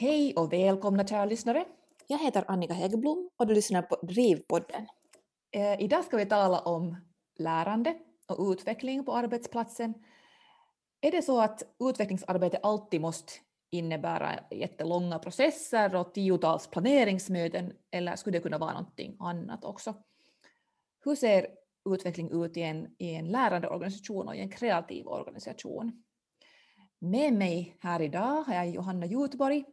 Hej och välkomna kära lyssnare. Jag heter Annika Hägerblom och du lyssnar på Drivpodden. Eh, idag ska vi tala om lärande och utveckling på arbetsplatsen. Är det så att utvecklingsarbete alltid måste innebära jättelånga processer och tiotals planeringsmöten eller skulle det kunna vara någonting annat också? Hur ser utveckling ut i en, i en lärande organisation och i en kreativ organisation? Med mig här idag har jag Johanna Jutborg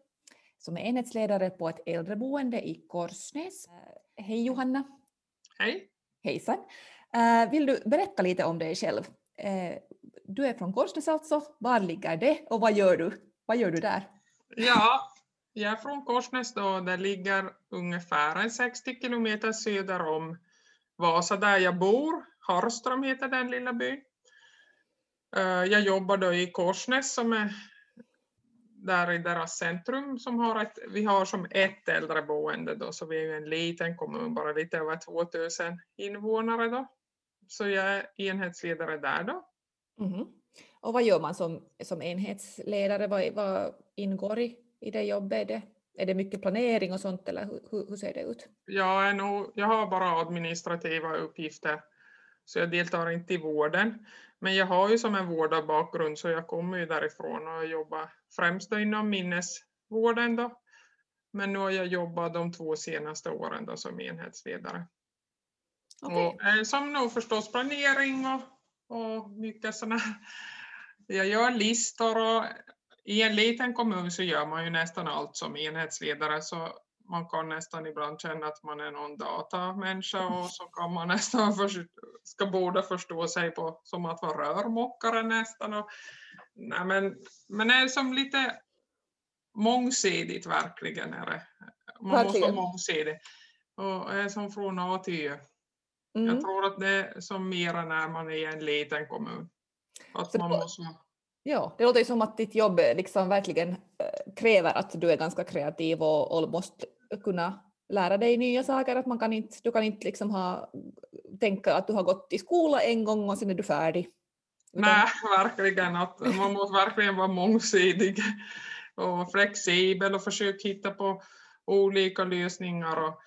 som är enhetsledare på ett äldreboende i Korsnäs. Eh, hej Johanna! Hej! Hejsan! Uh, vill du berätta lite om dig själv? Uh, du är från Korsnäs alltså, var ligger det och vad gör du? Vad gör du där? Ja, jag är från Korsnäs då, det ligger ungefär 60 kilometer söder om Vasa där jag bor. Harström heter den lilla byn. Jag jobbar då i Korsnäs som är där i deras centrum som har ett, vi har som ett äldreboende då, så vi är ju en liten kommun, bara lite över 2000 invånare då. Så jag är enhetsledare där då. Mm. Och vad gör man som, som enhetsledare? Vad, vad ingår i, i det jobbet? Är det, är det mycket planering och sånt eller hur, hur ser det ut? Jag, är nog, jag har bara administrativa uppgifter så jag deltar inte i vården. Men jag har ju som en vårdarbakgrund så jag kommer ju därifrån och jobbar främst inom minnesvården då. Men nu har jag jobbat de två senaste åren då som enhetsledare. Okay. Och, eh, som nog förstås planering och, och mycket sådana Jag gör listor och i en liten kommun så gör man ju nästan allt som enhetsledare så man kan nästan ibland känna att man är någon datamänniska och så kan man nästan för, ska borde förstå sig på som att vara rörmokare nästan. Och, nej men, men det är som lite mångsidigt verkligen. Är det. Man verkligen. måste vara mångsidig. Och är som från A till Ö. Mm. Jag tror att det är som mera när man är i en liten kommun. Att man måste Ja, det låter ju som att ditt jobb liksom verkligen eh, kräver att du är ganska kreativ och, och måste kunna lära dig nya saker. Att man kan inte, du kan inte liksom ha, tänka att du har gått i skola en gång och sen är du färdig. Nej, verkligen. Att man måste verkligen vara mångsidig och flexibel och försöka hitta på olika lösningar. Och,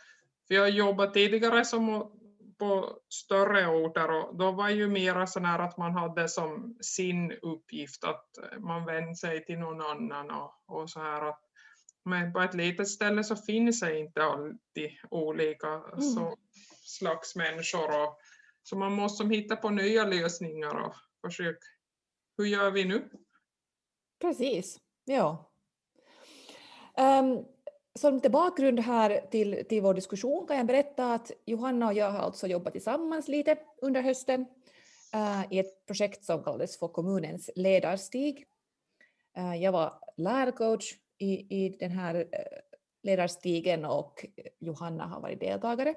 för jag har jobbat tidigare som på större orter och då var ju mera så här att man hade som sin uppgift att man vände sig till någon annan och, och så här att men på ett litet ställe så finns det inte alltid olika mm. så, slags människor. Och, så man måste hitta på nya lösningar och försöka, hur gör vi nu? Precis, ja. Um, som lite bakgrund här till, till vår diskussion kan jag berätta att Johanna och jag har alltså jobbat tillsammans lite under hösten uh, i ett projekt som kallades för kommunens ledarstig. Uh, jag var lärarcoach i, i den här eh, ledarstigen och Johanna har varit deltagare.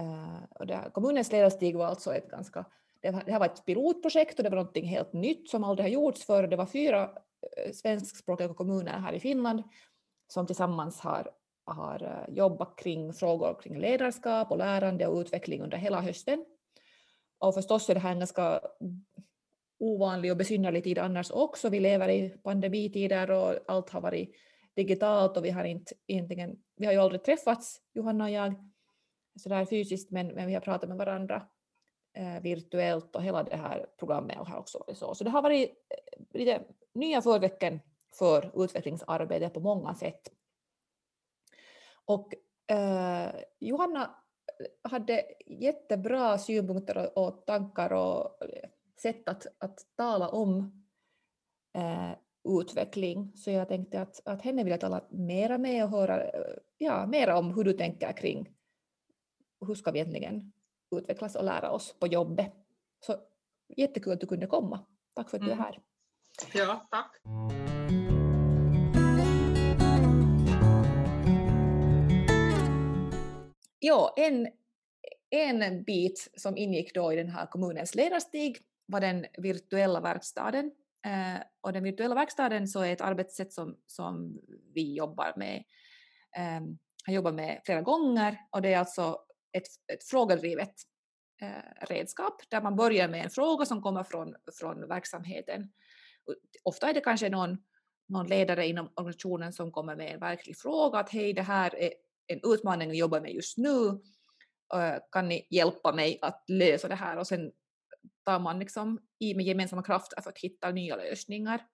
Uh, och det, kommunens ledarstig var alltså ett ganska, det, var, det här var ett pilotprojekt och det var något helt nytt som aldrig har gjorts förr. Det var fyra uh, svenskspråkiga kommuner här i Finland som tillsammans har, har uh, jobbat kring frågor kring ledarskap och lärande och utveckling under hela hösten. Och förstås är det här en ganska ovanlig och besynnerlig tid annars också. Vi lever i pandemitider och allt har varit digitalt och vi har inte egentligen, vi har ju aldrig träffats, Johanna och jag, sådär fysiskt, men, men vi har pratat med varandra eh, virtuellt och hela det här programmet har också varit så. Så det har varit eh, lite nya förvecken för utvecklingsarbete på många sätt. Och eh, Johanna hade jättebra synpunkter och, och tankar och eh, sätt att, att tala om eh, utveckling. Så jag tänkte att, att henne vill jag tala mera med och höra eh, ja, mera om hur du tänker kring hur ska vi egentligen utvecklas och lära oss på jobbet. Så jättekul att du kunde komma. Tack för att du är mm. här. Ja, tack. Ja, en, en bit som ingick då i den här kommunens ledarstig var den virtuella verkstaden. Eh, och den virtuella verkstaden så är ett arbetssätt som, som vi jobbar med, eh, har jobbat med flera gånger och det är alltså ett, ett frågedrivet eh, redskap där man börjar med en fråga som kommer från, från verksamheten. Ofta är det kanske någon, någon ledare inom organisationen som kommer med en verklig fråga att hej, det här är en utmaning att jobba med just nu, eh, kan ni hjälpa mig att lösa det här? Och sen tar man liksom i med gemensamma krafter för att hitta nya lösningar.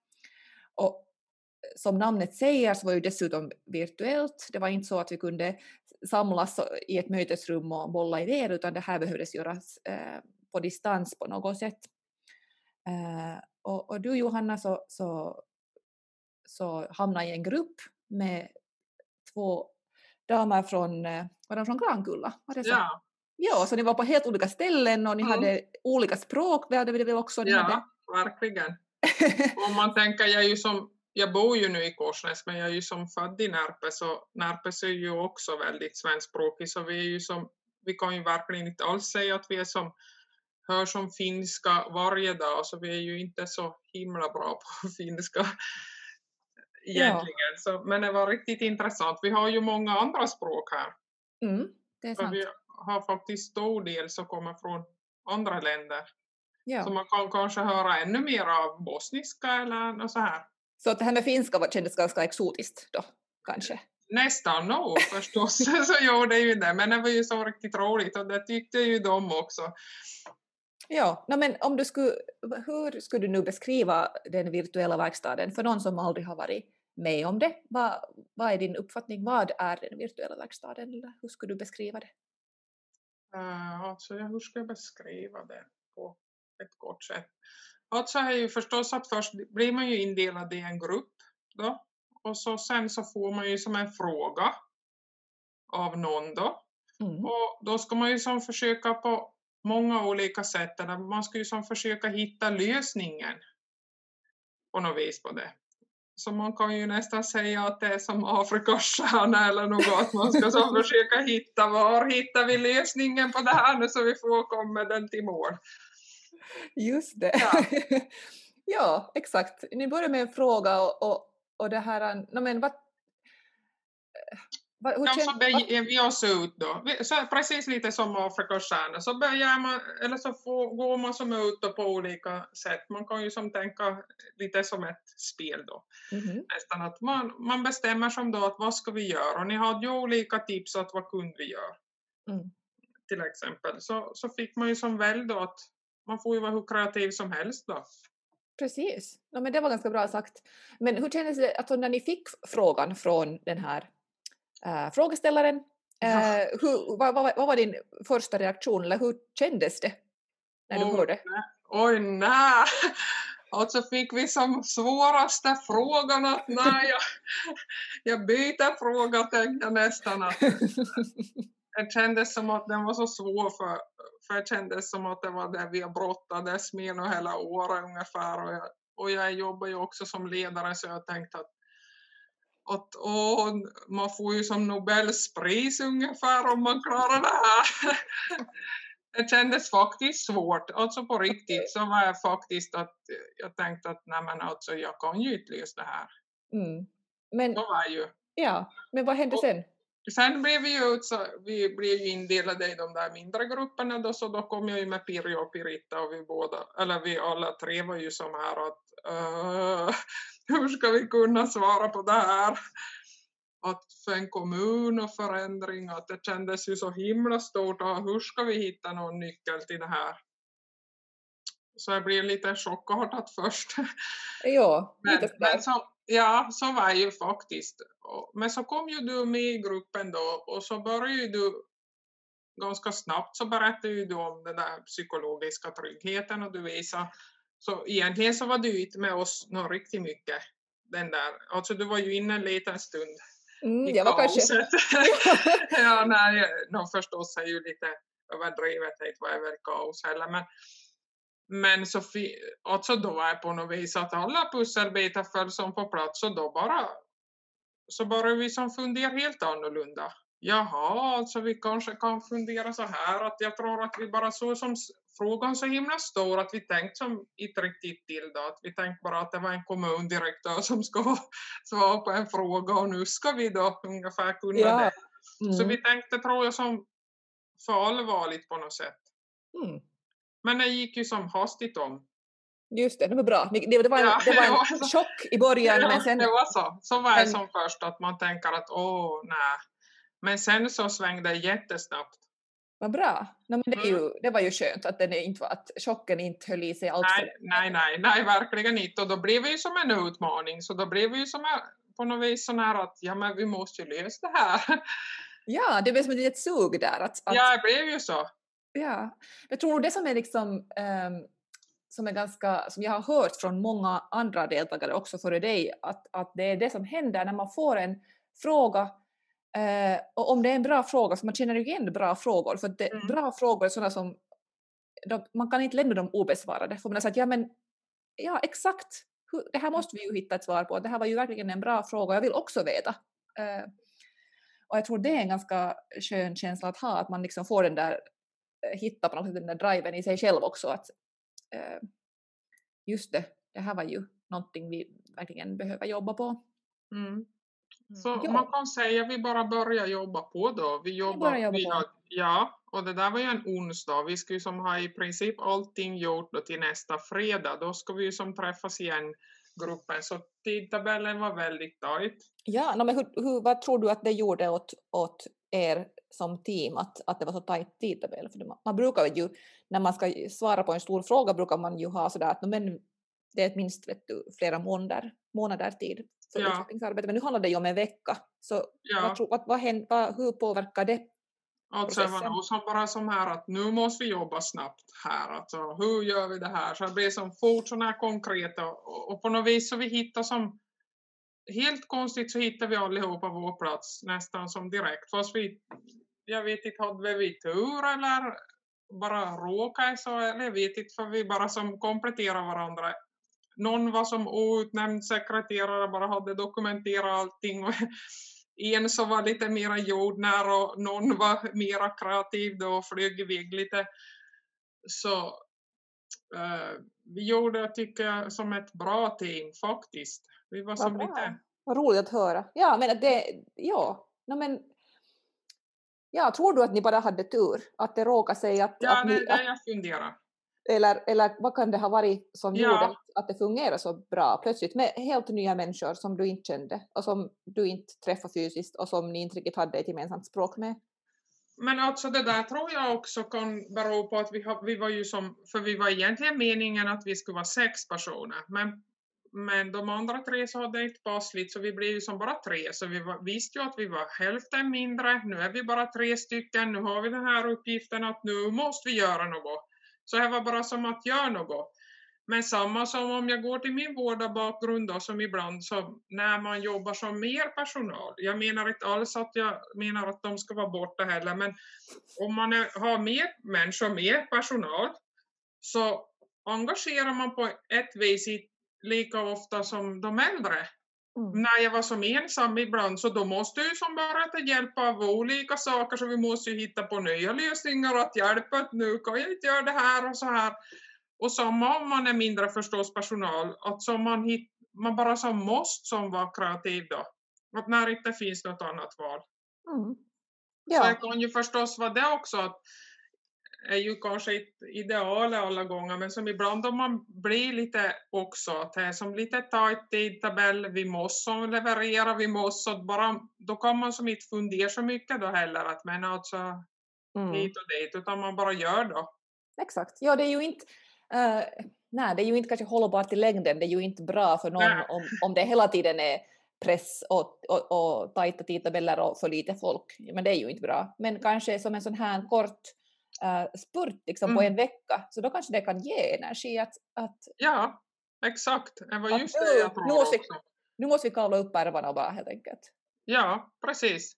Och eh, som namnet säger så var det dessutom virtuellt. Det var inte så att vi kunde samlas i ett mötesrum och bolla idéer utan det här behövdes göras eh, på distans på något sätt. Eh, och, och, du Johanna så, så, så hamnade i en grupp med två damer från, var de från Grankulla? Var det så? Ja. Ja, så ni var på helt olika ställen och ni Mm. hade olika språk, det hade vi väl också? Ni hade... Ja, verkligen. Om man tänker, jag är ju som, jag bor ju nu i Korsnäs, men jag är ju som född i Närpes och Närpes är ju också väldigt svenskspråkig, så vi är ju som, vi kan ju verkligen inte alls säga att vi är som, hör som finska varje dag, så vi är ju inte så himla bra på finska egentligen. Så, men det var riktigt intressant. Vi har ju många andra språk här. Mm, det är sant. vi har faktiskt stor del som kommer från andra länder. Ja. Så man kan kanske höra ännu mer av bosniska eller något så här. Så att det här med finska kändes ganska exotiskt då, kanske? Nästan nog förstås, så gjorde ju det. Men det var ju så riktigt roligt och det tyckte ju de också. Ja, no, men om du skulle, hur skulle du nu beskriva den virtuella verkstaden för någon som aldrig har varit med om det? Vad, vad är din uppfattning? Vad är den virtuella verkstaden? Hur skulle du beskriva det? Uh, alltså, hur ska jag beskriva det på ett kort sätt? Alltså är ju förstås att först blir man ju indelad i en grupp då. Och så sen så får man ju som en fråga av någon då. Mm. Och då ska man ju som försöka på många olika sätt, man ska ju som försöka hitta lösningen på något vis på det. Så man kan ju nästan säga att det är som Afrikas stjärna eller något, man ska som försöka hitta, var hittar vi lösningen på det här nu så vi får komma den till mål. Just det. Ja. ja, exakt. Ni börjar med en fråga och, och, och det här... No, men vad, hur vad- beger vi oss ut då. Så precis lite som Afrikas stjärna. Så börjar man, eller så får, går man som ut på olika sätt. Man kan ju som tänka lite som ett spel då. Mhm. Nästan att man, man bestämmer som då att vad ska vi göra? Och ni hade ju olika tips att vad kunde vi göra? Mm. Till exempel. Så, så fick man ju som väl då att man får ju vara hur kreativ som helst då. Precis. Ja, men det var ganska bra sagt. Men hur kändes det alltså, när ni fick frågan från den här äh, frågeställaren? Äh, hur, vad, vad, vad var din första reaktion, eller hur kändes det när du Oj, hörde? nej. Oj, nej! Alltså fick vi som svåraste frågan att nej, jag, jag byter fråga tänkte jag nästan att det kändes som att den var så svår för, för det kändes som att det var det vi brottades med nu hela året ungefär och jag, och jag jobbar ju också som ledare så jag tänkte att att åh, man får ju som Nobels pris ungefär om man klarar det här. Det kändes faktiskt svårt, alltså på riktigt så var jag faktiskt att jag tänkte att nej men alltså jag kan ju inte lösa det här. Mm. Men, Så var ju. ja, men vad hände Och- sen? Sen blev vi ju, så, vi blev ju indelade i de där mindre grupperna då, så då kom jag ju med Pirjo och Piritta och vi båda, eller vi alla tre var ju som här att uh, hur ska vi kunna svara på det här? Att för en kommun och förändring, att det kändes ju så himla stort och hur ska vi hitta någon nyckel till det här? Så jag blev lite chockartad först. Ja, Men, men så, ja, så var ju faktiskt. Men så kom ju du med i gruppen då och så började ju du ganska snabbt så berättade ju du om den där psykologiska tryggheten och du visade. Så egentligen så var du inte med oss något riktigt mycket. Den där, alltså du var ju inne en liten stund Mm, i jag var kanske... kaoset. ja, nej, no, förstås är ju lite överdrivet, det var väl kaos heller, men men så alltså då var jag på något vis att alla pusselbitar föll som på plats och då bara så började vi som fundera helt annorlunda. Jaha, alltså vi kanske kan fundera så här att jag tror att vi bara så som frågan så himla stor att vi tänkt som inte riktigt till då, att vi tänkte bara att det var en kommundirektör som ska svara på en fråga och nu ska vi då ungefär kunna Ja. det. Så Mm. vi tänkte tror jag som för allvarligt på något sätt. Mm. Men det gick ju som hastigt om. Just det, det var bra. Det, det var en, Ja, det var en så. chock i början Ja, men sen... det var så. Så var det som först att man tänker att åh nej. Men sen så svängde det jättesnabbt. Vad bra. No, men det, är Mm. ju, det var ju skönt att, den inte, att chocken inte höll i sig allt för Nej, nej, nej, nej, verkligen inte. Och då blev det ju som en utmaning. Så då blev det ju som en, på något vis sån här att ja, men vi måste ju lösa det här. Ja, det blev som ett litet sug där. Att, att, Ja, det blev ju så. Ja, jag tror det som är liksom ehm, som är ganska, som jag har hört från många andra deltagare också före dig, att, att det är det som händer när man får en fråga eh, och om det är en bra fråga så man känner ju igen bra frågor för det, Mm. bra frågor är sådana som de, man kan inte lämna dem obesvarade för man har sagt ja men ja exakt, hur, det här måste vi ju hitta ett svar på, det här var ju verkligen en bra fråga, jag vill också veta. Eh, och jag tror det är en ganska skön känsla att ha, att man liksom får den där, eh, hitta på något sätt den där driven i sig själv också. Att, eh, just det, det här var ju någonting vi verkligen behöver jobba på. Mm. Så Ja. man kan säga vi bara börjar jobba på då. Vi jobbar, börjar jobba vi har, ja, och det där var ju en onsdag. Vi ju som ha i princip allting gjort då till nästa fredag. Då ska vi ju som träffas igen, gruppen. Så tidtabellen var väldigt tajt. Ja, no, men hur, hur, vad tror du att det gjorde åt, åt er som team att, att det var så tajt tidtabell? För man, man brukar ju, när man ska svara på en stor fråga brukar man ju ha sådär att no, men det är minst vet du, flera månader, månader tid för Ja. utvecklingsarbete. Men nu handlar det ju om en vecka. Så Ja. vad, tror- vad, vad, händer, vad, hur påverkar det? Alltså det var nog som bara som här att nu måste vi jobba snabbt här. Alltså, hur gör vi det här? Så det blev som fort sådana här konkreta och, och på något vis så vi hittar som helt konstigt så hittar vi allihopa vår plats nästan som direkt. Fast vi, jag vet inte, hade vi tur eller bara råkade så, eller jag vet inte, för vi bara som kompletterar varandra. Någon var som outnämnd sekreterare, bara hade dokumenterat allting. En som var lite mera jordnära och någon var mera kreativ då och flög iväg lite. Så eh, vi gjorde, tycker jag, som ett bra team faktiskt. Vi var som bra. lite... Vad roligt att höra. Ja, men det, ja, no, men Ja, tror du att ni bara hade tur? Att det råkade sig att, Ja, att det är det jag funderar. Eller, eller vad kan det ha varit som Ja. gjorde att, det fungerade så bra plötsligt med helt nya människor som du inte kände och som du inte träffade fysiskt och som ni inte riktigt hade ett gemensamt språk med? Men alltså det där tror jag också kan bero på att vi, har, vi var ju som, för vi var egentligen meningen att vi skulle vara sex personer. Men, men de andra tre så hade inte passligt så vi blev ju som bara tre. Så vi var, visste ju att vi var hälften mindre. Nu är vi bara tre stycken. Nu har vi den här uppgiften att nu måste vi göra något. Så det var bara som att göra något. Men samma som om jag går till min vårdarbakgrund då, som ibland så när man jobbar som mer personal. Jag menar inte alls att jag menar att de ska vara borta heller, men om man är, har mer människor, mer personal, så engagerar man på ett vis lika ofta som de äldre. Mm. När jag var som ensam ibland så då måste jag ju som bara ta hjälp av olika saker så vi måste ju hitta på nya lösningar att hjälpa att nu kan jag inte göra det här och så här. Och samma om man är mindre förstås personal, att som man, hit, man bara som måste som vara kreativ då. Att när det inte finns något annat val. Mm. Så Ja, det kan ju förstås vara det också att är ju kanske inte idealet alla gånger, men som ibland om man blir lite också, att det är som lite tajt tidtabell, vi måste leverera, vi måste, bara, då kan man som inte fundera så mycket då heller, att men alltså mm. hit och dit, utan man bara gör då. exakt. Ja, det är ju inte eh, nej, det är ju inte kanske hållbart i längden. Det är ju inte bra för någon Nej. om, om det hela tiden är press och, och, och tajta tidtabeller och för lite folk. Men det är ju inte bra. Men kanske som en sån här kort uh, spurt liksom, på Mm. en vecka, så då kanske det kan ge energi att, att Ja, exakt. Det var Att just nu- det jag nu måste- också. nu måste vi kavla upp ärmarna bara helt enkelt. Ja, precis.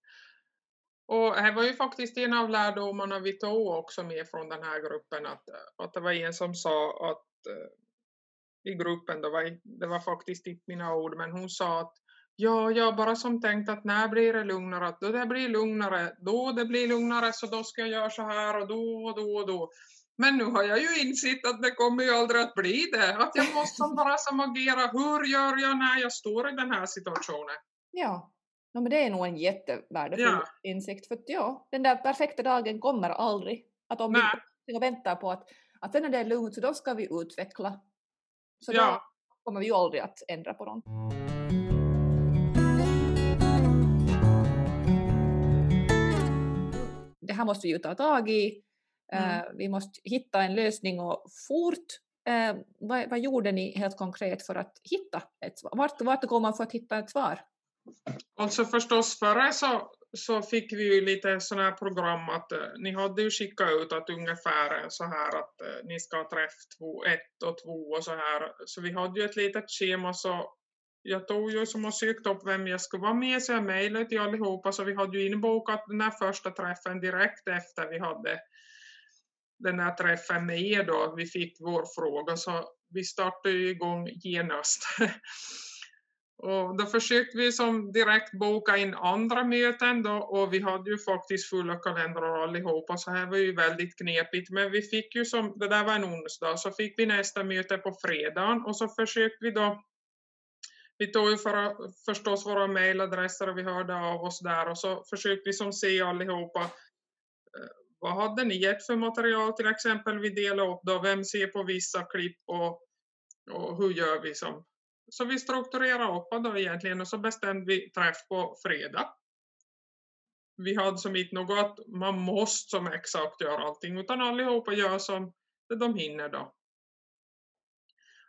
Och det var ju faktiskt en av lärdomarna vi tog också med från den här gruppen att, att det var en som sa att eh, i gruppen, det var, det var faktiskt inte mina ord, men hon sa att ja, jag bara som tänkt att när blir det lugnare, att då det blir lugnare, då det blir lugnare så då ska jag göra så här och då och då och då. Men nu har jag ju insett att det kommer ju aldrig att bli det, att jag måste bara som agera, hur gör jag när jag står i den här situationen? Ja, no, men det är nog en jättevärdefull Ja. insikt. För att, ja, den där perfekta dagen kommer aldrig. Att om vi Nej. och väntar på att, att sen när det är lugnt så då ska vi utveckla. Så då Ja, kommer vi ju aldrig att ändra på någonting. Det här måste vi ju ta tag i. Eh, Mm. Vi måste hitta en lösning och fort. Eh, vad, vad gjorde ni helt konkret för att hitta ett svar? Vart, vart går man för att hitta ett svar? alltså förstås förra så, så fick vi ju lite sådana här program att eh, ni hade ju skickat ut att ungefär så här att ni ska ha träff två, ett och två och så här. Så vi hade ju ett litet schema så jag tog ju som och sökte upp vem jag skulle vara med så jag mejlade till allihopa så vi hade ju inbokat den här första träffen direkt efter vi hade den här träffen med er då. Vi fick vår fråga så vi startade ju igång genast. Och då försökte vi som direkt boka in andra möten då och vi hade ju faktiskt fulla kalendrar allihopa så här var ju väldigt knepigt men vi fick ju som, det där var en onsdag, så fick vi nästa möte på fredagen och så försökte vi då vi tog ju för, förstås våra mejladresser och vi hörde av oss där och så försökte vi som se allihopa eh, vad hade ni gett för material till exempel? Vi delade upp då, vem ser på vissa klipp och, och hur gör vi som? Så vi strukturerade upp då egentligen och så bestämde vi träff på fredag. Vi hade som inte något att man måste som exakt göra allting utan allihopa gör som de hinner då.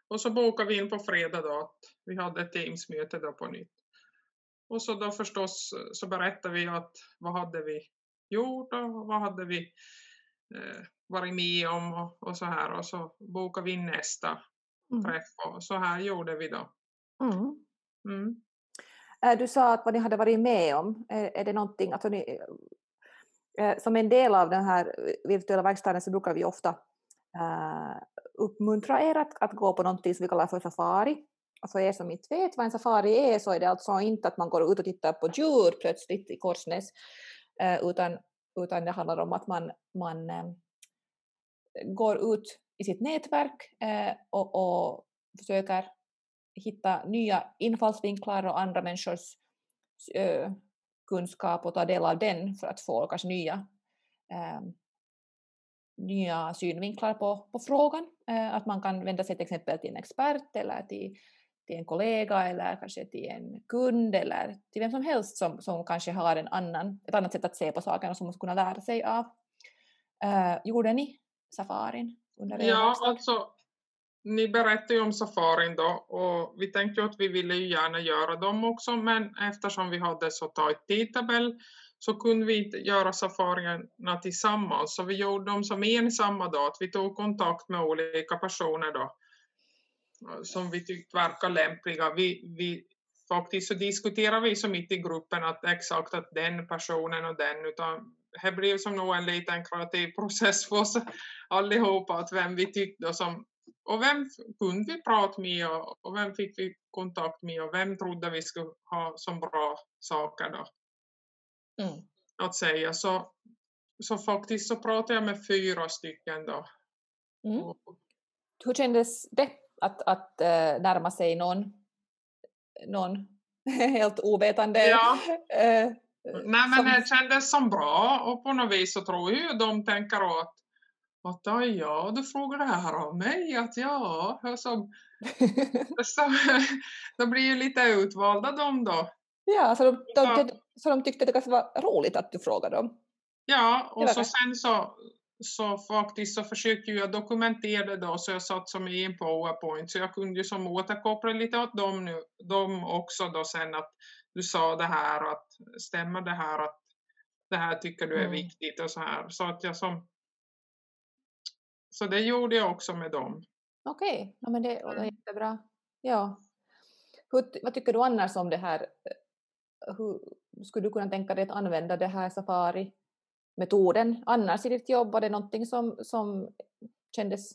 Och så bokade vi in på fredag då att vi hade ett Teams-möte då på nytt. Och så då förstås så berättade vi att vad hade vi gjort och vad hade vi eh, varit med om och, och så här och så bokade vi in nästa träff och så här gjorde vi då. Mm. Mm. Eh, Du sa att vad ni hade varit med om, är, är det någonting, alltså ni, eh, som en del av den här virtuella verkstaden så brukar vi ofta Eh, uppmuntra er att, att gå på någonting som vi kallar för safari. Och för er som inte vet vad en safari är så är det alltså inte att man går ut och tittar på djur plötsligt i Korsnäs, eh, utan, utan det handlar om att man, man eh, går ut i sitt nätverk och, och försöker hitta nya infallsvinklar och andra människors kunskap och ta del av den för att få kanske nya, nya synvinklar på, på frågan. Eh, att man kan vända sig till exempel till en expert eller till, till en kollega eller kanske till en kund eller till vem som helst som, som kanske har en annan, ett annat sätt att se på saken och som måste kunna lära sig av. Eh, gjorde ni safarin under er Ja, alltså ni berättade ju om safarin då och vi tänkte ju att vi ville ju gärna göra dem också men eftersom vi hade så tajt tidtabell så kunde vi inte göra safarierna tillsammans så vi gjorde dem som en samma dag, att vi tog kontakt med olika personer då som vi tyckte verkar lämpliga. Vi, vi, faktiskt så diskuterade vi så mitt i gruppen att exakt att den personen och den utan det blev som nog en liten kreativ process för oss allihopa att vem vi tyckte som och vem kunde vi prata med och, och vem fick vi kontakt med och vem trodde vi skulle ha som bra saker då Mm. att säga. Så, så faktiskt så pratade jag med fyra stycken då. Mm. Hur kändes det att, att eh, närma sig någon, någon helt ovetande? ja, eh, nej men som- det kändes som bra och på något vis så tror jag ju de tänker att att "Aj, ja, du frågar det här av mig, att ja, och så, så, de blir ju lite utvalda de då. ja, så, de, de, de, så de tyckte det kanske var roligt att du frågade dem? Ja, och så sen så, så faktiskt så försökte jag dokumentera det då så jag satt som i en powerpoint så jag kunde ju som återkoppla lite åt dem nu, dem också då sen att du sa det här att stämmer det här att det här tycker du är Mm. viktigt och så här så att jag som så det gjorde jag också med dem. Okej, ja, men det var Mm. jättebra. Ja. Hur, vad tycker du annars om det här? eh, Hur, skulle du kunna tänka dig att använda det här safari-metoden annars i ditt jobb? Var det någonting som, som kändes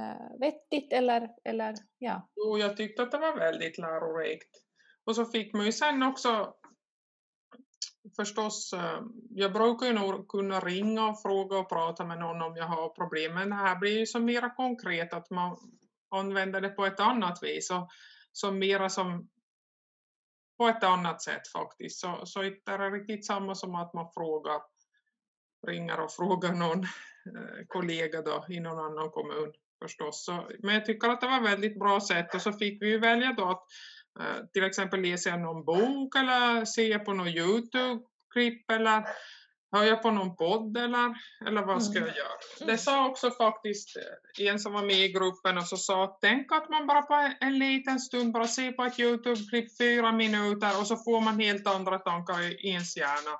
äh, vettigt eller, eller ja? Jo, jag tyckte att det var väldigt lärorikt. Och så fick man ju sen också förstås, eh, jag brukar ju nog kunna ringa och fråga och prata med någon om jag har problem, men det här blir ju så mera konkret att man använder det på ett annat vis och som mera som på ett annat sätt faktiskt. Så, så inte är det riktigt samma som att man frågar, ringer och frågar någon eh, kollega då i någon annan kommun. förstås. Så, men jag tycker att det var ett väldigt bra sätt och så fick vi ju välja då att eh, till exempel läsa någon bok eller se på någon Youtube-klipp eller hör jag på någon podd eller, eller vad ska Mm. jag göra? Det sa också faktiskt eh, en som var med i gruppen och så sa tänk att man bara på en, en liten stund bara ser på ett Youtube-klipp fyra minuter och så får man helt andra tankar i ens hjärna.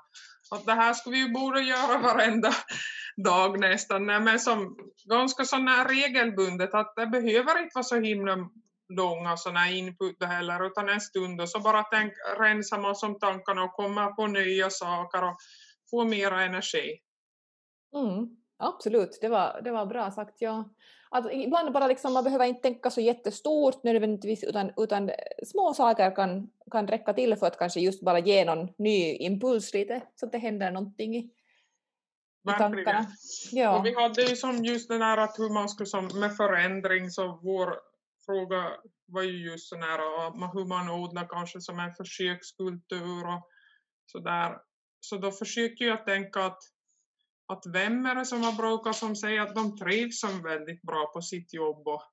Att det här skulle vi ju borde göra varenda dag nästan, Nej, men som ganska här regelbundet att det behöver inte vara så himla långa här input heller utan en stund och så bara tänk, rensar man som tankarna och kommer på nya saker och får mera energi. Mm, absolut, det var, det var bra sagt. Ja. Att ibland bara liksom, man behöver inte tänka så jättestort nödvändigtvis utan, utan små saker kan, kan räcka till för att kanske just bara ge någon ny impuls lite så att det händer någonting i. Verkligen. Ja. Och vi hade ju som just den här att hur man skulle som med förändring så vår fråga var ju just sån här hur man odlar kanske som en försökskultur och sådär. Så då försöker jag tänka att, att vem är det som har brukar som säger att de trivs som väldigt bra på sitt jobb och,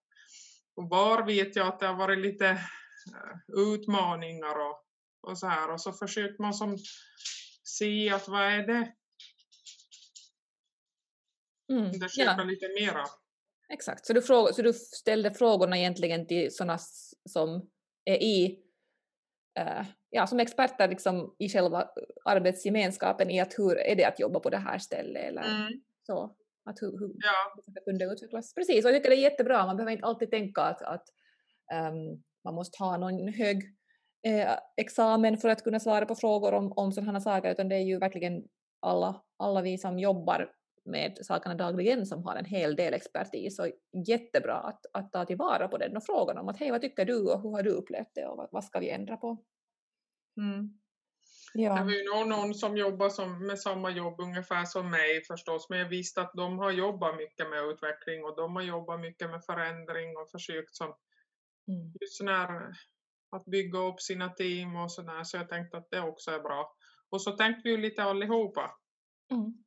och var vet jag att det har varit lite eh, utmaningar och, och så här och så försöker man som se att vad är det Mm, undersöka ja, lite mera. exakt. Så du, fråga, så du ställde frågorna egentligen till sådana som är i ja, som experter liksom i själva arbetsgemenskapen i att hur är det att jobba på det här stället eller Mm. så. Att hur, hur Ja, det kunde utvecklas. Precis, och jag tycker det är jättebra. Man behöver inte alltid tänka att, att ehm, man måste ha någon hög eh, examen för att kunna svara på frågor om, om sådana saker, utan det är ju verkligen alla, alla vi som jobbar med sakerna dagligen som har en hel del expertis och jättebra att, att ta tillvara på den och fråga dem att hej vad tycker du och hur har du upplevt det och vad, vad ska vi ändra på? det Ja. var ju nog någon som jobbar som, med samma jobb ungefär som mig förstås, men jag visste att de har jobbat mycket med utveckling och de har jobbat mycket med förändring och försökt som Mm. just sån här, att bygga upp sina team och sådär, så jag tänkte att det också är bra. Och så tänkte vi ju lite allihopa. Mm.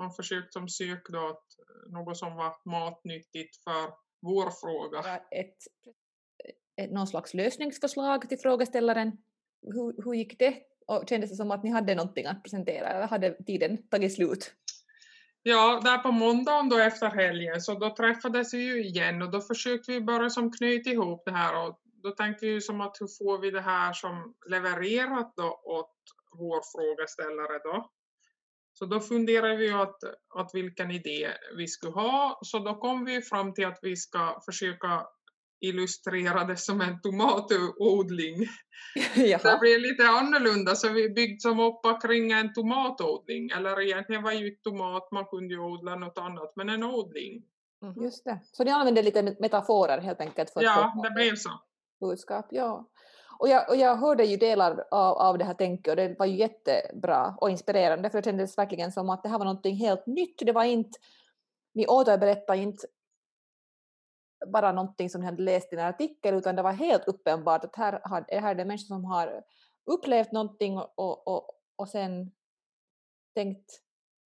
Man försökte som söka då att eh, något som var matnyttigt för vår fråga. ett, ett, någon slags lösningsförslag till frågeställaren. Hur, hur gick det? Och kändes det som att ni hade någonting att presentera eller hade tiden tagit slut? Ja, där på måndagen då efter helgen så då träffades vi ju igen och då försökte vi bara som knyta ihop det här och då tänkte vi ju som att hur får vi det här som levererat då åt vår frågeställare då. Så då funderade vi att, att vilken idé vi skulle ha så då kom vi fram till att vi ska försöka illustrera det som en tomatodling. Det blev lite annorlunda så vi byggde som upp kring en tomatodling. Eller egentligen var ju inte tomat, man kunde ju odla något annat, men en odling. Just det. Så ni använde lite metaforer helt enkelt för att Ja, få det blev så. budskap. Ja. Och jag, och jag hörde ju delar av, av det här tänket och det var ju jättebra och inspirerande för det kändes verkligen som att det här var någonting helt nytt. Det var inte, ni återberättade inte bara någonting som ni hade läst i en artikel utan det var helt uppenbart att här, har, här är det människor som har upplevt någonting och, och, och, och sen tänkt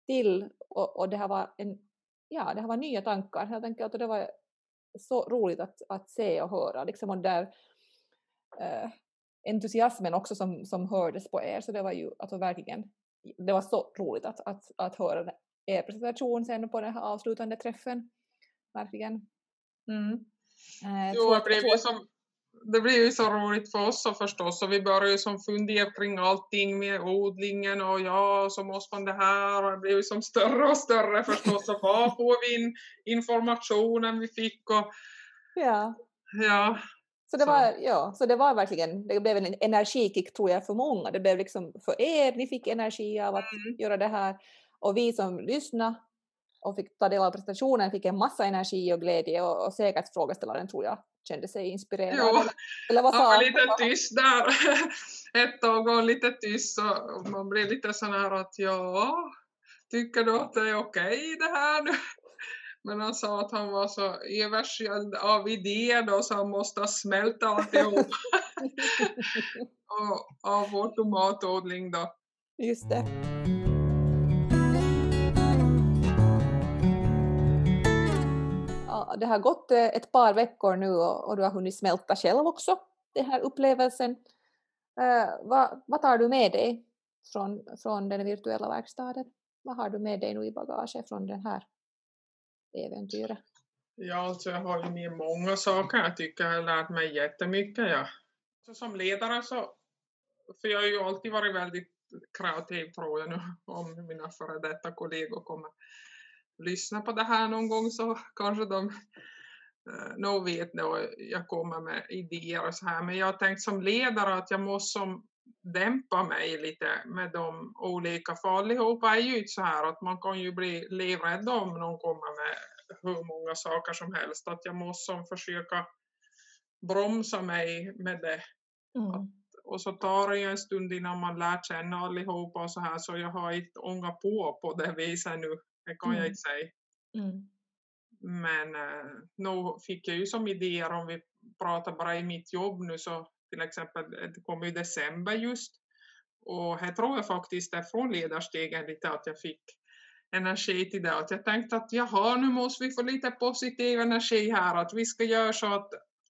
till och, och det här var en, ja, det här var nya tankar helt enkelt och det var så roligt att, att se och höra liksom och där eh, entusiasmen också som, som hördes på er så det var ju alltså verkligen det var så roligt att, att, att höra er presentation sen på den här avslutande träffen. Verkligen. Eh, Jo, det blev ju som det blev ju så roligt för oss så förstås och vi började ju som fundera kring allting med odlingen och ja, så måste man det här och det blev ju som större och större förstås och var får vi in informationen vi fick och Ja. ja, Så det, Så. var, ja, så det var verkligen, det blev en energikick tror jag för många. Det blev liksom för er, ni fick energi av att Mm. göra det här. Och vi som lyssnade och fick ta del av presentationen fick en massa energi och glädje och, och säkert frågeställaren tror jag kände sig inspirerad. Jo. Eller, vad Han sa var han? lite tyst där ett tag och lite tyst och man blev lite sån här att ja, tycker du att det är okej det här nu? Men han sa att han var så översköljd av idéer då så han måste smälta alltihop och, av vår tomatodling då. Just det. Ja, det har gått eh, ett par veckor nu och, och du har hunnit smälta själv också, den här upplevelsen. Uh, vad, vad tar du med dig från, från den virtuella verkstaden? Vad har du med dig nu i bagaget från det här äventyret? Ja, alltså jag har med många saker. Jag tycker jag har lärt mig jättemycket. Ja. Så som ledare så, för jag har ju alltid varit väldigt kreativ tror jag nu, om mina före detta kollegor kommer lyssna på det här någon gång så kanske de eh, nog vet då jag kommer med idéer och så här. Men jag har tänkt som ledare att jag måste som dämpa mig lite med de olika, för allihopa är ju inte så här att man kan ju bli livrädd om någon kommer med hur många saker som helst. Att jag måste försöka bromsa mig med det. Mm. Att, och så tar det ju en stund innan man lär känna allihopa och så här så jag har inte ångat på på det viset nu. Det kan mm. jag inte säga. Mm. Men eh, nu fick jag ju som idéer om vi pratar bara i mitt jobb nu så till exempel det kommer i december just och här tror jag faktiskt det är från ledarstegen lite att jag fick energi till det. Att jag tänkte att jaha, nu måste vi få lite positiv energi här. Att vi ska göra så att,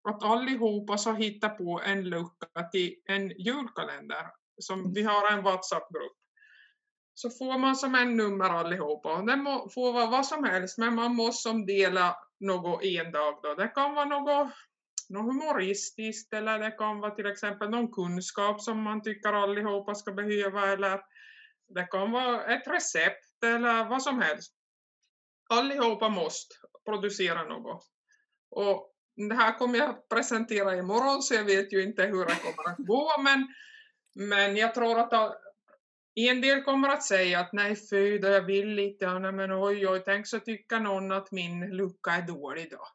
att allihopa så hittar på en lucka till en julkalender. Som, vi har en WhatsApp-grupp. Så får man som en nummer allihopa. Det må, får vara vad som helst, men man måste som dela något en dag då. Det kan vara något, något humoristiskt eller det kan vara till exempel någon kunskap som man tycker allihopa ska behöva eller det kan vara ett recept eller vad som helst. Allihopa måste producera något. Och det här kommer jag presentera imorgon så jag vet ju inte hur det kommer att gå men, men jag tror att en del kommer att säga att nej fy jag vill inte, nej, men oj oj, tänk så tycker någon att min lucka är dålig då.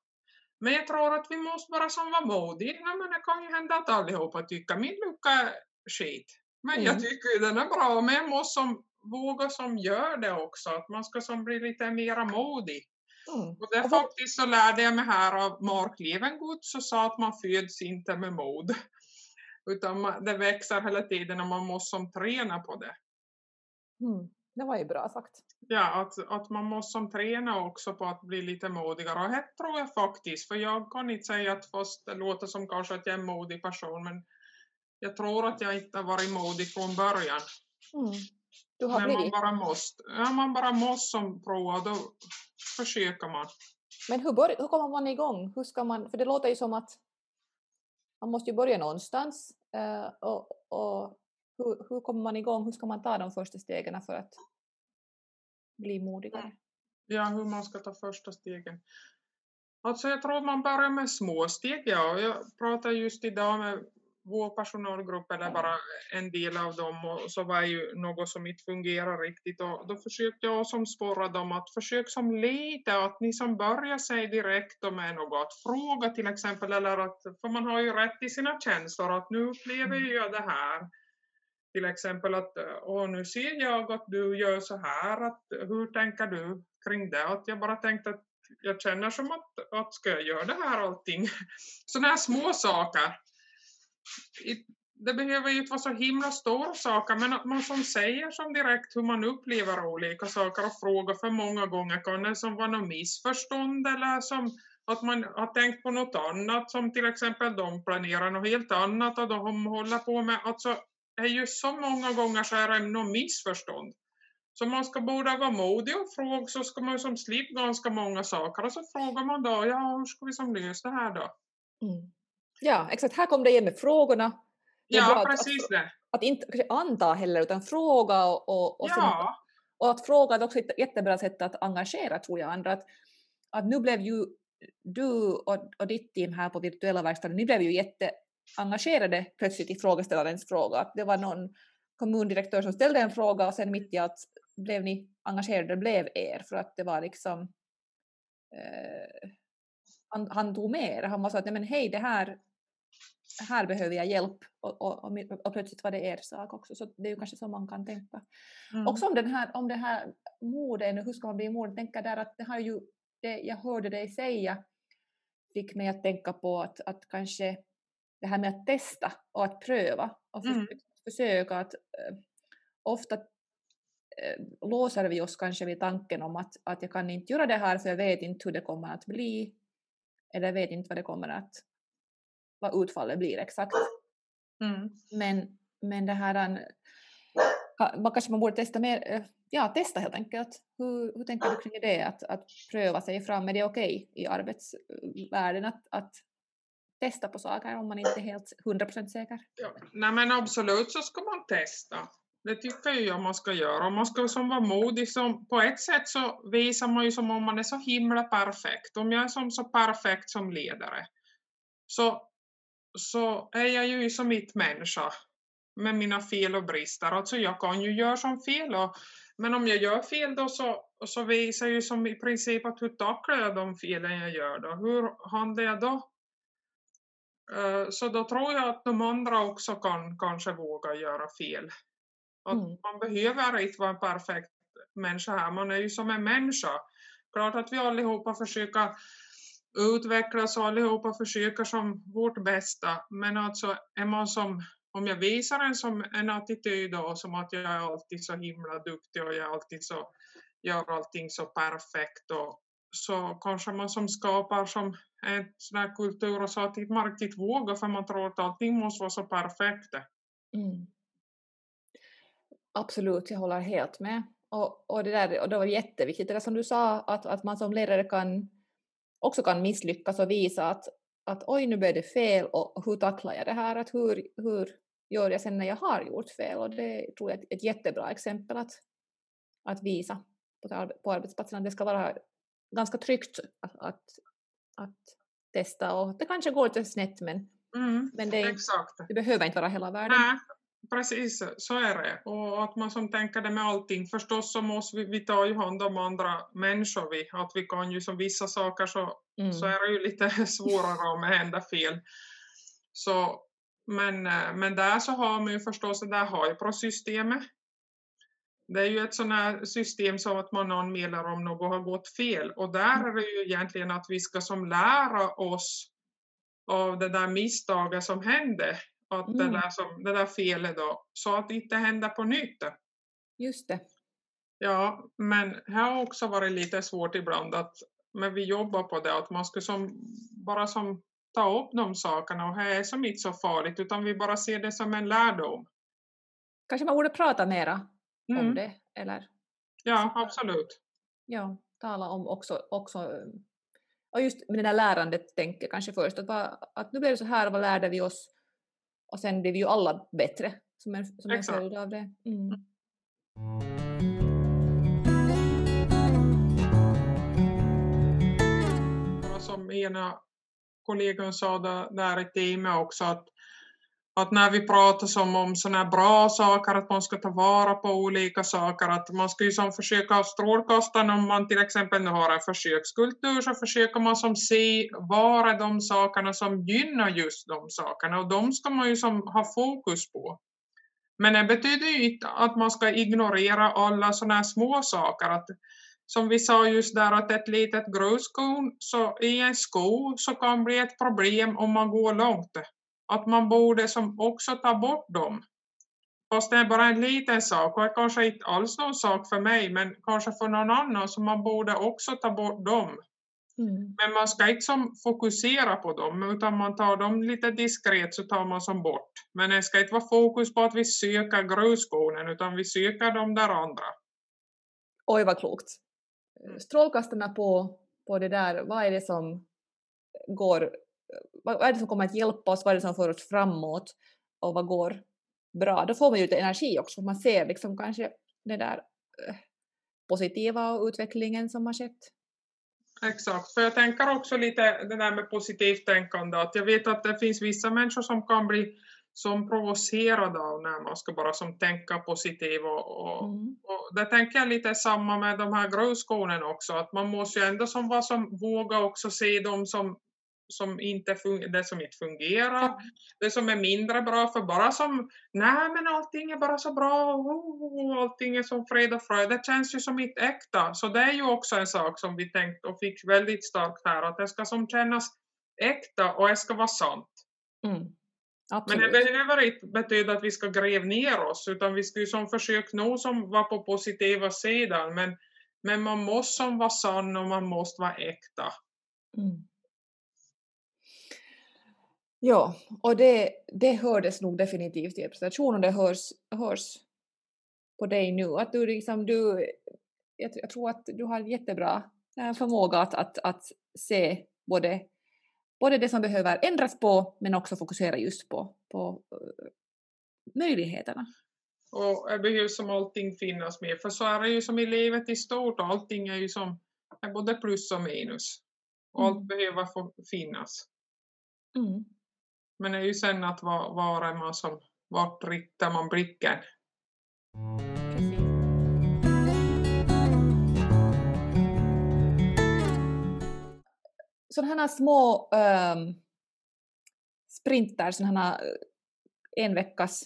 Men jag tror att vi måste bara som vara modiga, men det kan ju hända att allihopa tycker min lucka är skit. Men mm. jag tycker den är bra, men jag måste som våga som gör det också, att man ska som bli lite mera modig. Mm. Och det faktiskt så lärde jag mig här av Mark Levengood så sa att man föds inte med mod. Utan man, det växer hela tiden och man måste som träna på det. Mm. Det var ju bra sagt. Ja, att, att man måste som träna också på att bli lite modigare. Och det tror jag faktiskt, för jag kan inte säga att fast det låter som kanske att jag är en modig person, men jag tror att jag inte har varit modig från början. Mm. Du har Men man bara måste. Ja, man bara måste som prova, då försöker man. Men hur, bör, hur kommer man igång? Hur ska man, för det låter ju som att man måste ju börja någonstans. Uh, och, och hur, hur kommer man igång? Hur ska man ta de första stegen för att bli modigare? Ja, hur man ska ta första stegen. Alltså jag tror man börjar med små steg. Ja. Jag pratade just idag med vår personalgrupp eller bara en del av dem och så var ju något som inte fungerar riktigt och då försökte jag som sporra dem att försök som lite att ni som börjar sig direkt med något att fråga till exempel eller att för man har ju rätt i sina känslor att nu upplever mm. jag det här till exempel att åh, nu ser jag att du gör så här att hur tänker du kring det? Att jag bara tänkte att jag känner som att, att ska jag göra det här allting? Sådana här små saker. Det behöver ju inte vara så himla stora saker men att man som säger som direkt hur man upplever olika saker och frågar för många gånger kan det som vara något missförstånd eller som att man har tänkt på något annat som till exempel de planerar något helt annat och de håller på med alltså det är ju så många gånger så är det något missförstånd så man ska både vara modig och fråga så ska man som slippa ganska många saker och så frågar man då ja hur ska vi som lösa det här då mm. Ja, exakt. Här kom det igen med frågorna. Ja, precis att, det. Att inte anta heller, utan fråga och, och, och, ja. och att fråga är också ett jättebra sätt att engagera, tror jag, andra. Att, att nu blev ju du och, och ditt team här på virtuella verkstaden, ni blev ju jätteengagerade plötsligt i frågeställarens fråga. Det var någon kommundirektör som ställde en fråga och sen mitt i att blev ni engagerade, blev er, för att det var liksom eh, han, han tog med Han var så att, men hej, det här här behöver jag hjälp och, och, och, och, plötsligt var det er sak också. Så det är ju kanske så man kan tänka. Mm. Också om, den här, om det här modet, hur ska man bli modig? Tänka där att det har ju, det jag hörde dig säga fick mig att tänka på att, att kanske det här med att testa och att pröva och mm. försöka att äh, ofta äh, låser vi oss kanske vid tanken om att, att jag kan inte göra det här för jag vet inte hur det kommer att bli. eller vet inte vad det kommer att, vad utfallet blir exakt. Mm. Men, men det här, man kanske man borde testa mer, eh, ja testa helt enkelt. Hur, hur tänker du kring det, att, att pröva sig fram? Är det okej okay i arbetsvärlden att, att testa på saker om man inte är helt 100% säker? Ja, nej men absolut så ska man testa. Det tycker jag man ska göra. Man ska som vara modig. Som, på ett sätt så visar man ju som om man är så himla perfekt. Om jag är som så perfekt som ledare så, så är jag ju som mitt människa med mina fel och brister. Alltså jag kan ju göra som fel. Och, men om jag gör fel då så, så visar ju som i princip att hur tacklar jag de felen jag gör då? Hur handlar jag då? Uh, så då tror jag att de andra också kan kanske våga göra fel. Att mm. Man behöver inte vara en perfekt människa här, man är ju som en människa. Klart att vi allihopa försöker utvecklas och allihopa försöker som vårt bästa. Men alltså är man som, om jag visar en som en attityd då, som att jag är alltid så himla duktig och jag alltid så, gör allting så perfekt och så kanske man som skapar som en sån här kultur och så att man riktigt vågar för man tror att allting måste vara så perfekt. Mm. Absolut, jag håller helt med. Och, och, det, där, och det var jätteviktigt, det där som du sa, att, att man som ledare kan, också kan misslyckas och visa att, att oj, nu blev det fel och hur tacklar jag det här? Att hur, hur gör jag sen när jag har gjort fel? Och det tror jag är ett jättebra exempel att, att visa på, på arbetsplatsen. Det ska vara ganska tryggt att, att, att testa och det kanske går lite snett men, mm, men det, det, behöver inte vara hela världen. Nej, Precis, så är det. Och att man som tänker det med allting. Förstås så måste vi, vi ta ju hand om andra människor. Vi. Att vi kan ju som vissa saker så, mm. så är det ju lite svårare om det händer fel. Så, men, men där så har man ju förstås det där HIPRO-systemet. Det är ju ett här system som att man anmäler om något har gått fel. Och där är det ju egentligen att vi ska som lära oss av det där misstaget som hände att mm. det, där som, det där felet då, så att det inte händer på nytt. Just det. Ja, men det har också varit lite svårt ibland att men vi jobbar på det, att man ska som, bara som ta upp de sakerna och det är som inte så farligt utan vi bara ser det som en lärdom. Kanske man borde prata mera mm. om det, eller? Ja, absolut. Ja, tala om också, också och just med det där lärandet tänker kanske först, att, bara, att nu blev det så här, vad lärde vi oss och sen blir vi ju alla bättre som en, som en följd av det. Mm. Som ena kollegan sa där i teamet också att att när vi pratar som om sådana bra saker, att man ska ta vara på olika saker, att man ska ju som försöka strålkasta om man till exempel nu har en försökskultur så försöker man som se var är de sakerna som gynnar just de sakerna och de ska man ju som ha fokus på. Men det betyder ju inte att man ska ignorera alla sådana här små saker. Att, som vi sa just där att ett litet gruskorn så i en sko så kan bli ett problem om man går långt att man borde som också ta bort dem. Fast det är bara en liten sak och kanske inte alls någon sak för mig men kanske för någon annan så man borde också ta bort dem. Mm. Men man ska inte som fokusera på dem utan man tar dem lite diskret så tar man som bort. Men det ska inte vara fokus på att vi söker gruskornen utan vi söker de där andra. Oj vad klokt. Mm. Strålkastarna på, på det där, vad är det som går vad är det som kommer att hjälpa oss, vad är det som för oss framåt och vad går bra. Då får man ju lite energi också, man ser liksom kanske det där äh, positiva och utvecklingen som har skett. Exakt, för jag tänker också lite det där med positivt tänkande, att jag vet att det finns vissa människor som kan bli som provocerade av när man ska bara som tänka positivt och, och, mm. och det tänker jag lite samma med de här gruskornen också, att man måste ju ändå som vad som våga också se dem som som inte det som inte fungerar, det som är mindre bra, för bara som nej men allting är bara så bra, oh, allting är som fred och fröjd, det känns ju som inte äkta. Så det är ju också en sak som vi tänkt och fick väldigt starkt här, att det ska som kännas äkta och det ska vara sant. Mm. Men det behöver inte betyda att vi ska gräva ner oss, utan vi ska ju som försöka nå som vara på positiva sidan, men, men man måste som vara sann och man måste vara äkta. Mm. Ja, och det, det hördes nog definitivt i presentationen, det hörs, hörs på dig nu. Att du liksom, du, jag, jag tror att du har jättebra eh, förmåga att, att, att se både, både det som behöver ändras på men också fokusera just på, på uh, möjligheterna. Och det behöver som allting finnas med, för så är det ju som i livet i stort, allting är ju som är både plus och minus. Och allt mm. behöver få finnas. Mm. Men det är ju sen att var, var är man som, vart riktar man blicken? Sådana här små ähm, sprinter, sådana här eh, en veckas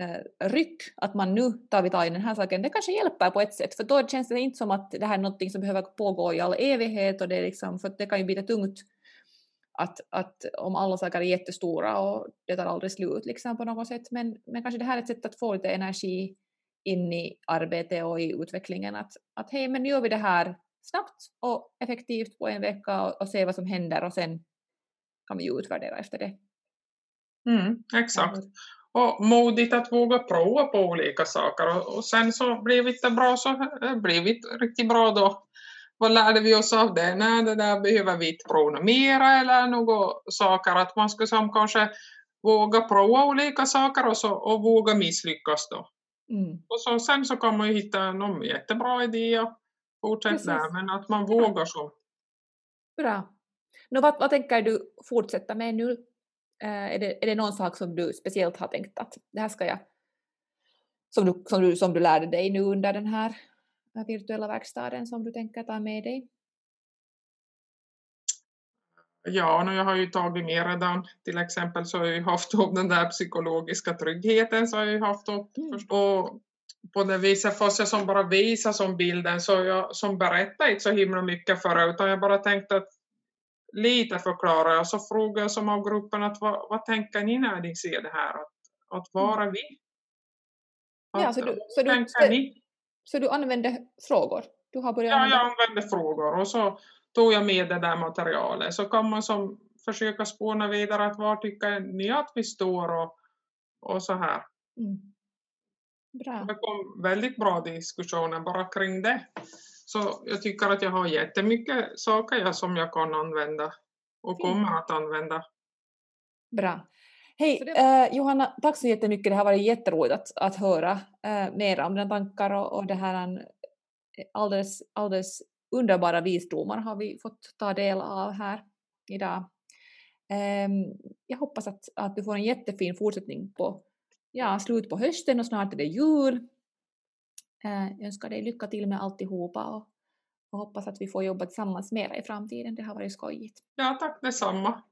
äh, ryck, att man nu tar vi tag i den här saken, det kanske hjälper på ett sätt, för då känns det inte som att det här är något som behöver pågå i all evighet, och det, är liksom, för det kan ju bli tungt att, att om alla saker är jättestora och det tar aldrig slut liksom på något sätt, men, men kanske det här är ett sätt att få lite energi in i arbetet och i utvecklingen, att, att hej, men nu gör vi det här snabbt och effektivt på en vecka och, och se vad som händer och sen kan vi ju utvärdera efter det. Mm, exakt. Och modigt att våga prova på olika saker. Och, och sen så blir det inte bra så blir det riktigt bra då vad lärde vi oss av det? Nej, det där behöver vi inte prova mera eller några saker. Att man ska som kanske våga prova olika saker och, så, och våga misslyckas då. Mm. Och så, sen så kan man ju hitta någon jättebra idé och fortsätta där, men att man vågar så. Bra. Nå, vad, vad tänker du fortsätta med nu? Uh, är, det, är det någon sak som du speciellt har tänkt att det här ska jag, som du, som du, som du lärde dig nu under den här virtuella verkstaden som du tänker ta med dig? Ja, jag har ju tagit med redan. Till exempel så har jag haft upp den där psykologiska tryggheten så har jag haft upp. Mm. Och på det viset, fast jag som bara visar som bilden så jag som berättar inte så himla mycket för utan jag bara tänkte att lite förklara och så frågar jag som av gruppen att vad, vad tänker ni när ni ser det här? Att, att var är vi? Att, ja, så du, så du, så, ni? Så du använde frågor? Du har börjat ja, jag använde frågor och så tog jag med det där materialet. Så kan man som försöka spåna vidare att var tycker ni att vi står och, och så här. Mm. Bra. Det kom väldigt bra diskussioner bara kring det. Så jag tycker att jag har jättemycket saker som jag kan använda och kommer att använda. Bra. Hej det... eh, Johanna, tack så jättemycket. Det har varit jätteroligt att, att höra eh, mer om dina tankar och, och det här eh, alldeles, alldeles underbara visdomar har vi fått ta del av här idag. Eh, jag hoppas att, att du får en jättefin fortsättning på ja, slut på hösten och snart är det jul. Eh, jag önskar dig lycka till med alltihopa och, och hoppas att vi får jobba tillsammans mer i framtiden. Det har varit skojigt. Ja, tack detsamma.